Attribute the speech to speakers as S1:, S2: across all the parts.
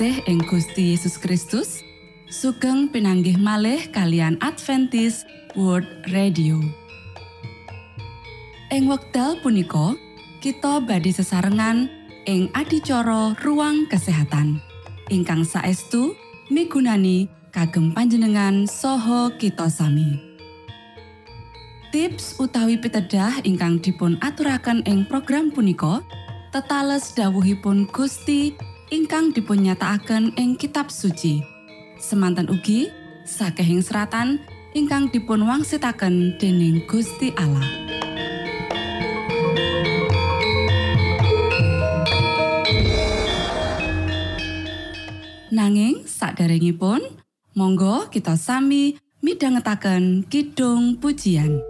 S1: kinasih ing Gusti Yesus Kristus, sugeng pinanggih malih kalian Adventist World Radio. Ing wekdal punika, kita badhe sesarengan ing adicara ruang kesehatan ingkang saestu migunani kagem panjenengan saha kita sami. Tips utawi pitedah ingkang dipun aturaken ing program punika tetales dawuhipun Gusti ingkang dipunnyatakaken ing kitab suci. Semanten ugi sakehing seratan ingkang dipun wangsitaken dening Gusti Allah. Nanging saderengipun monggo kita sami midhangetaken kidung pujian.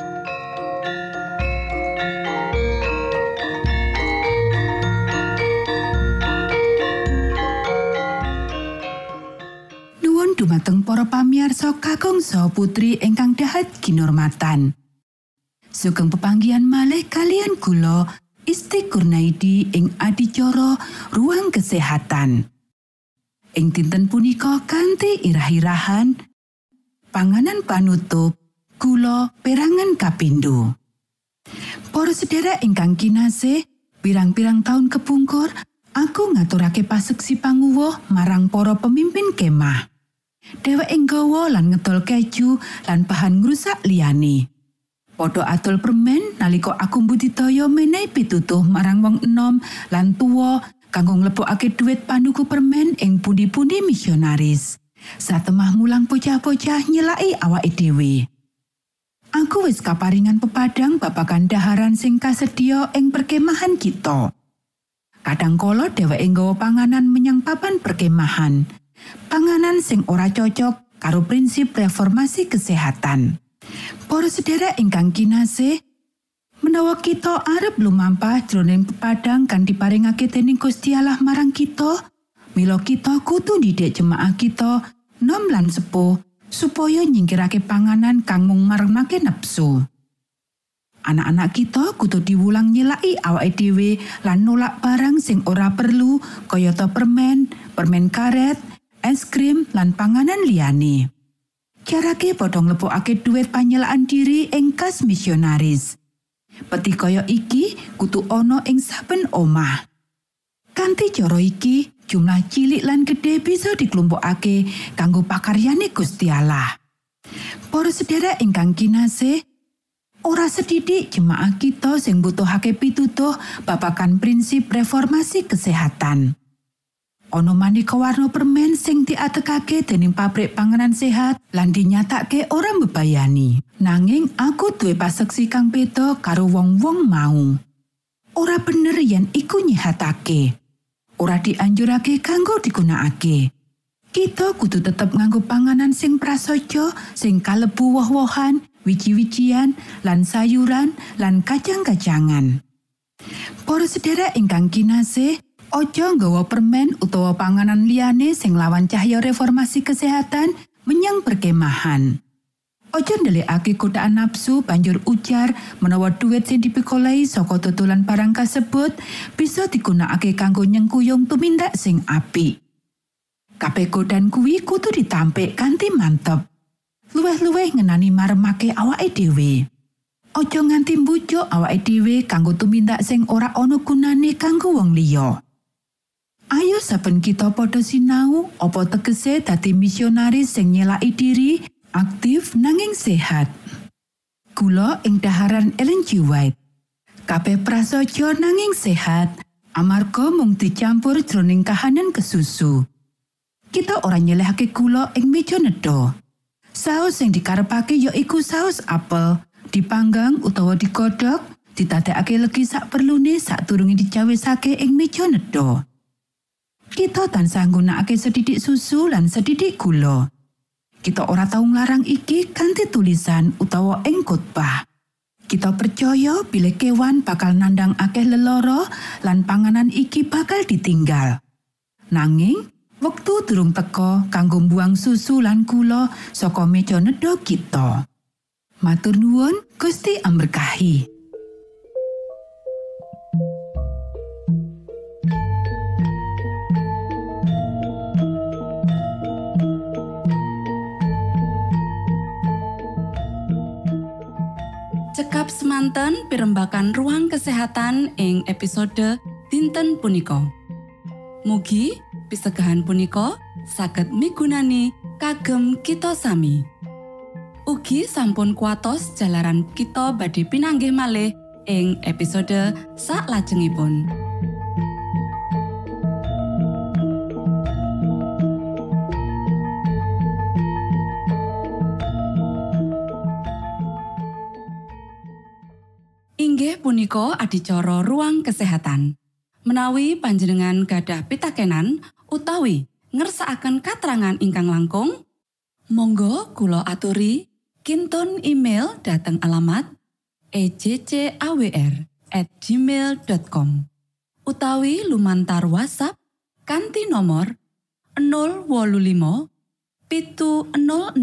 S2: dumateng para pamiarsa kakangsa putri ingkang dahat ginormatan Sugeng pepanggian malih kalian gula Isti Kurnaidi ing adicara ruang kesehatan. Ing dinten punika kanthi irah-irahan panganan panutup gula perangan kapindo. Para sedherek ingkang kinasih, pirang-pirang taun kepungkur, aku ngaturake paseksi panguwuh marang para pemimpin kemah. Dheweke nggawa lan ngedol keju lan bahan ngrusak liyane. Padha adol permen nalika aku mbudidaya menehi pitutuh marang wong enom lan tuwa kanggo nglebokake dhuwit panuku permen ing pundi-pundi misionaris. Satemah mulang bocah-bocah nyelaki awake dhewe. Aku wis kaparingan pepadang babagan daharan sing kasedia ing perkemahan kita. Kadangkala dheweke nggawa panganan menyang papan perkemahan. Panganan sing ora cocok karo prinsip reformasi kesehatan. Para sedherek ingkang kinasih, menawa kita arep lumampah jroning pepadang kan diparingake dening Gusti Allah marang kita, mila kita kudu didik jemaah kita nom lan sepuh supaya nyingkirake panganan kang mung maremake nepsu. Anak-anak kita kudu diwulang nyelaki awake dhewe lan nolak barang sing ora perlu kayata permen, permen karet, es krim lan panganan liyane. Carake padha nglebokake dhuwit panyelaan diri ing kas misionaris. Peti kaya iki kutu ana ing saben omah. Kanthi cara iki, jumlah cilik lan gedhe bisa diklumpukake kanggo pakaryane Gusti Allah. Para sedherek ingkang kinasih, ora sedidik jemaah kita sing butuhake pitutuh babagan prinsip reformasi kesehatan. Ono maneka warna permen sing diatekake dening pabrik panganan sehat lan dinyatake ora mbebayani. Nanging aku duwe paseksi kang beda karo wong-wong mau. Ora bener yen iku nyihatake. Ora dianjurake kanggo digunakake. Kita kudu tetep nganggo panganan sing prasaja, sing kalebu woh-wohan, wiji-wijian, lan sayuran, lan kacang-kacangan. Para sedherek ingkang kinasih, Ojo nggawa permen utawa panganan liyane sing lawan cahya reformasi kesehatan menyang perkemahan. Ojo ndelikake godaan nafsu banjur ujar menawa duit sing dipikolai saka tutulan barang kasebut bisa digunakake kanggo nyengkuyung tumindak sing apik. Kabeh godan kuwi kudu ditampik kanthi mantep. Luweh-luweh ngenani maremake awake dhewe. Ojo nganti mbujuk awake dhewe kanggo tumindak sing ora ana gunane kanggo wong liya. Ayo saben kita padha sinau apa tegese dadi misionaris sing nyelaki diri aktif nanging sehat. Kula ing daharan Ellen G. White. Kabeh prasaja nanging sehat amarga mung dicampur jroning kahanan kesusu. Kita ora nyelehake gula ing meja nedha. Saus sing dikarepake ya iku saus apel, dipanggang utawa digodhog, ditadekake legi sak perlune sak turunge dicawisake ing meja nedha. Kita tansah nggunakake sedidik susu lan sedidik gula. Kita ora tau nglarang iki kanthi tulisan utawa ing khotbah. Kita percaya bilih kewan bakal nandang akeh leloro lan panganan iki bakal ditinggal. Nanging, wektu durung teka kanggo buang susu lan gula saka meja nedha kita. Matur nuwun, Gusti amberkahi.
S1: Semanten pimbakan ruang kesehatan ing episode dinten punika. Mugi pisegahan punika saged migunani kagem kita sami. ugi sampun kuatos jalaran kita badhe pinanggih malih ing episode sak lajengipun. Inggih punika adicara ruang kesehatan. Menawi panjenengan gadah pitakenan utawi ngersakaken katrangan ingkang langkung, monggo kulo aturi kinton email dateng alamat ejcawr@ gmail.com utawi lumantar WhatsApp kanti nomor 025 pitu 00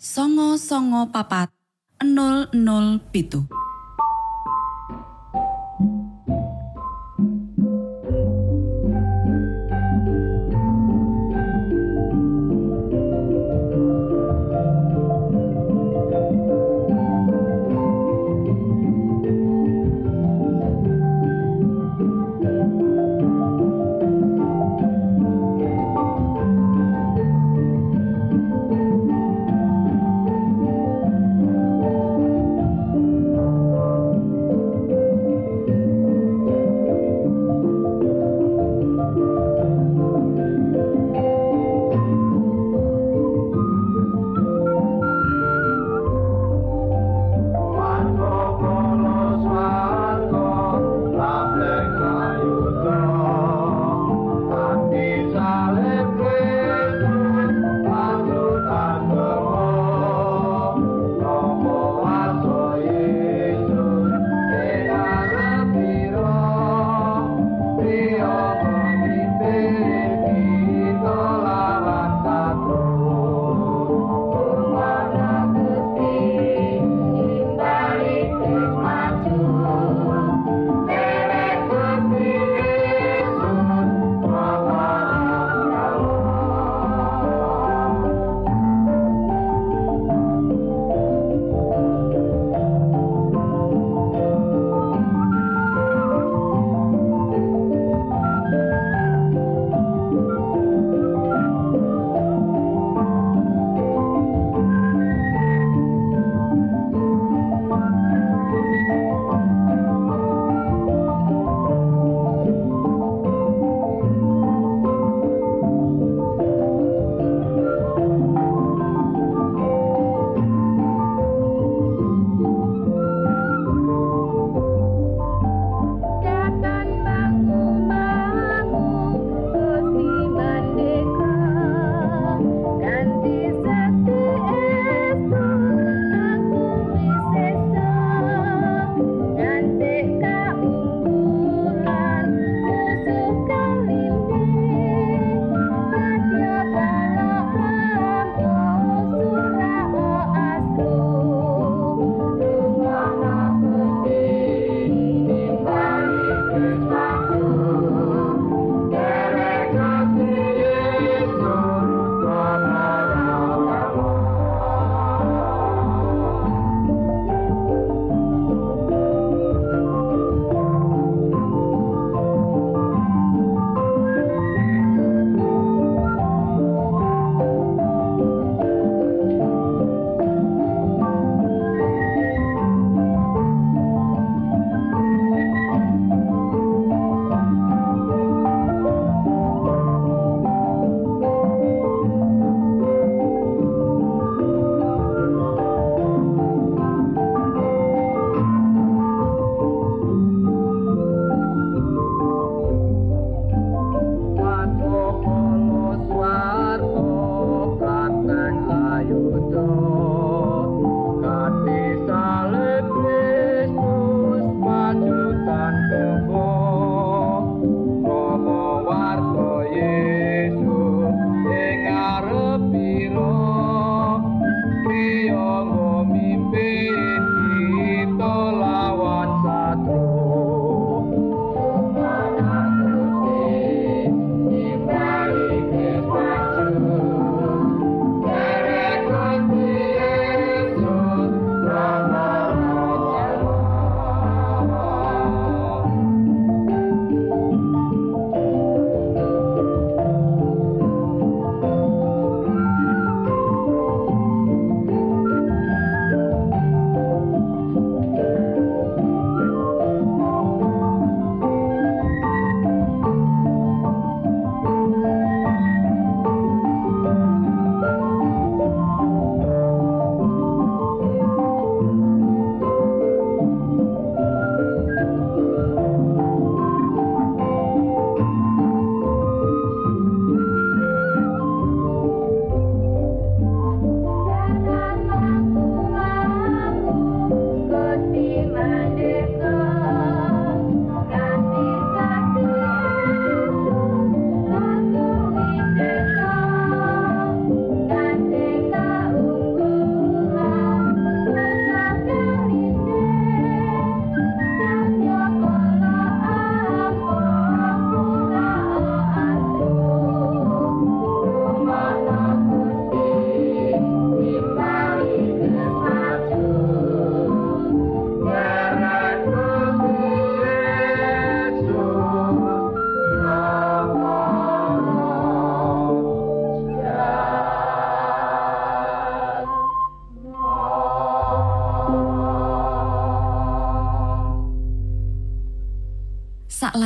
S1: songo songo papat 00 pitu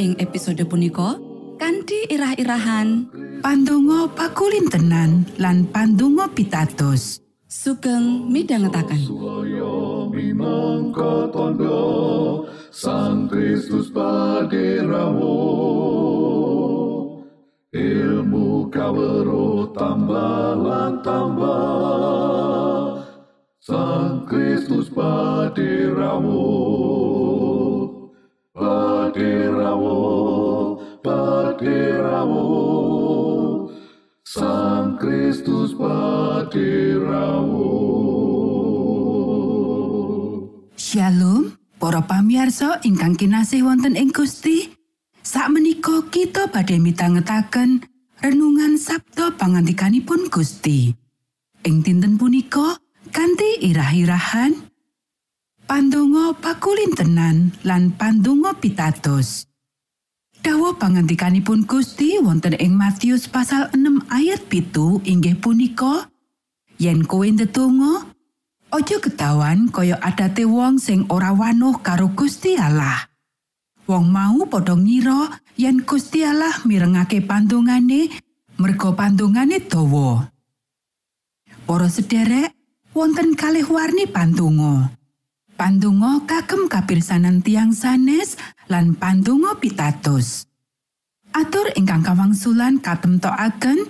S1: Ing episode punika kanthi irah-irahan
S2: Pandonga pakulin tenan lan pandonga pitados.
S1: sugeng midhangetaken.
S3: Minangka tondo Sang Kristus paderamu Ilmu kawero tambah lan tambah Sang Kristus paderamu Paderamu Paderamu Sang Kristus paderamu
S2: Shalom, para pamiarsa ingkang kinasih wonten ing Gusti. Sakmenika kita badhe mitangetaken renungan Sabda pangantikanipun Gusti. Ing dinten punika kanthi irah-irahan Pandonga pakulin tenan lan pandonga pitados. Dawa pangantikanipun Gusti wonten ing Matius pasal 6 ayat pitu inggih punika yen kowe ndedonga Ojo ketahuan kaya adate wong sing ora wanuh karo Gusti Allah. Wong mau padha ngira yen Gusti Allah mirengake pandungane merga pandungane dawa. Para sederek, wonten kalih warni pandonga. Pandonga kagem kapirsanan tiang sanes lan pandonga pitados. Atur ingkang kawangsulan katemtokaken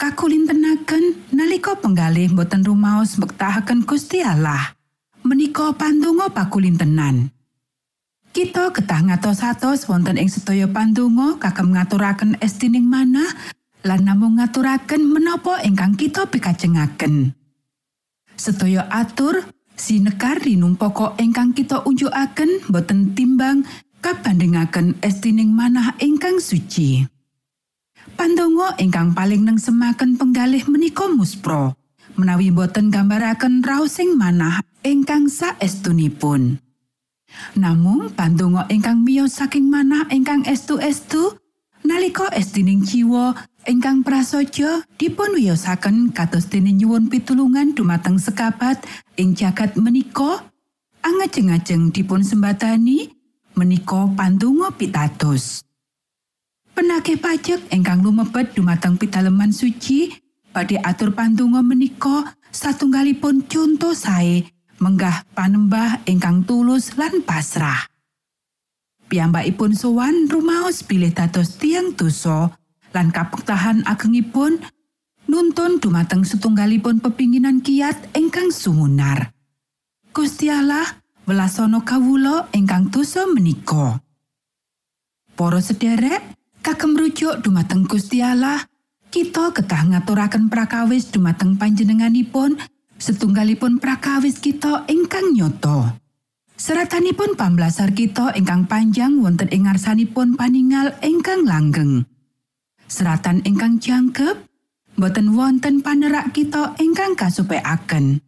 S2: kakulintenaken nalika penggalih boten rumaos mbektahaken Gusti Allah. Menika pandonga pakulintenan. Kita ketah ngatos-atos wonten ing sedaya pandonga kagem ngaturaken estining manah lan namung ngaturaken menapa ingkang kita pikajengaken. Sedaya atur sinekar rinumpaka ingkang kita unjukaken boten timbang kabandingaken estining manah ingkang suci. Pandonga ingkang paling nengsemaken penggalih menika muspro, menawi boten gambaraken raosing manah ingkang saestunipun. Namung pandonga ingkang miyos saking manah ingkang estu-estu nalika estining jiwa ingkang prasaja dipun wiyosaken kados dene nyuwun pitulungan dumateng sekabat ing jagat menika angajeng-ajeng dipun sembatani menika pandonga pitados. Penagih pajak ingkang lumebet dumateng pitaleman suci badhe atur pandonga menika satunggalipun conto sae menggah panembah ingkang tulus lan pasrah. Piyambakipun sowan rumaos bilih dados tiang dosa lan kapektahan agengipun nuntun dumateng setunggalipun pepinginan kiat ingkang sumunar. Gusti Allah welasana kawula ingkang dosa menika. Para sederek, kagem rujuk dumateng Gusti Allah, kita ketah ngaturaken prakawis dumateng panjenenganipun setunggalipun prakawis kita ingkang nyoto. Seratanipun pamblasar kita ingkang panjang wonten ing ngarsanipun paningal ingkang langgeng. Seratan ingkang jangkep boten wonten panerak kita ingkang kasupekaken.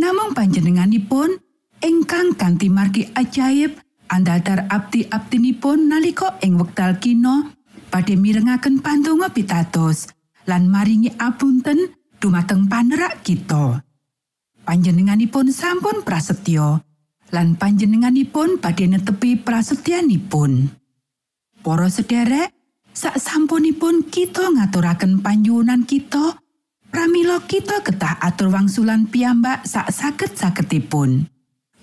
S2: Namung panjenenganipun ingkang kanthi margi ajaib andadar abdi-abdinipun nalika ing wekdal kina badhe mirengaken pandonga pitados lan maringi apunten dumateng panerak kita. Panjenenganipun sampun prasetyo lan panjenenganipun badhe netepi prasetyanipun. Para sederek, sak sampunipun kita ngaturaken panjuwunan kita, pramila kita ketah atur wangsulan piyambak sak saged-sagedipun.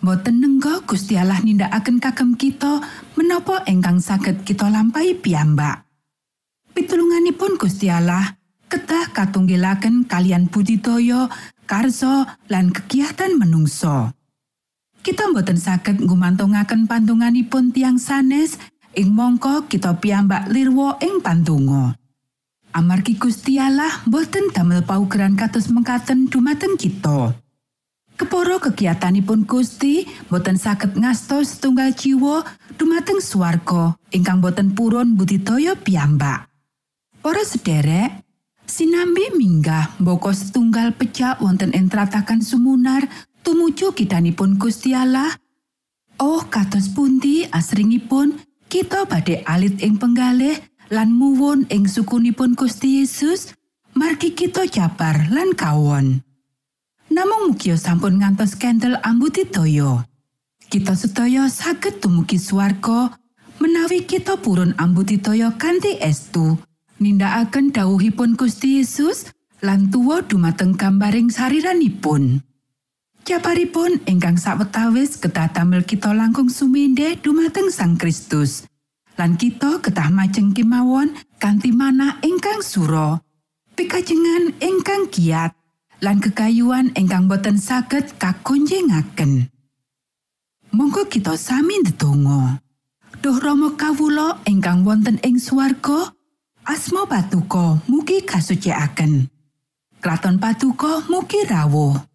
S2: Boten nenggo Gusti Allah nindakaken kagem kita menapa ingkang saged kita lampahi piyambak. Pitulunganipun Gusti Allah ketah katunggilaken kalian budidaya, karso lan kegiatan menungso. Kita boten saged ngumantungaken pantunganipun tiang sanes ing mongko kita piyambak lirwo ing pantungo. Amargi Gusti Allah boten damel paugeran kados mengkaten dumateng kita. Keporo kegiatanipun Gusti boten saged ngastos setunggal jiwa dumateng swarga ingkang boten purun budidaya piyambak. Para sederek, sinambi minggah mboko setunggal pejak wonten ing tratakan sumunar tumuju kidanipun Gusti Allah. Oh, kados pundi asringipun kita badhe alit ing penggalih lan muwun ing sukunipun Gusti Yesus margi kita jabar lan kawon. Namung mugia sampun ngantos kendel ambudidaya. Kita sedaya saged dumugi swarga menawi kita purun ambudidaya kanthi estu nindakaken dawuhipun Gusti Yesus lan tuwa dumateng gambaring sariranipun. Jabaripun ingkang sawetawis kedah damel kita langkung suminde dumateng Sang Kristus. Lan kita kedah majeng kemawon kanthi manah ingkang suro. Pikajengan ingkang giat lan kekayuan ingkang boten saged kakonjengaken. Monggo kita sami ndedonga. Duh Rama kawula ingkang wonten ing swarga, asma patuko mugi kasucikaken. Kraton patuko mugi rawuh.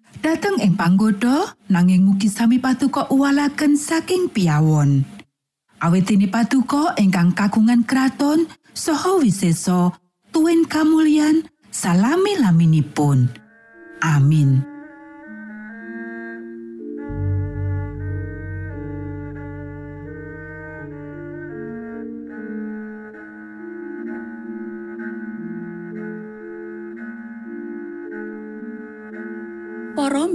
S2: dhateng ing panggoda nanging mugi sami patuko uwalaken saking piyawon. Awit dene patuko ingkang kagungan kraton saha wiseso tuwin kamulyan salami laminipun. Amin.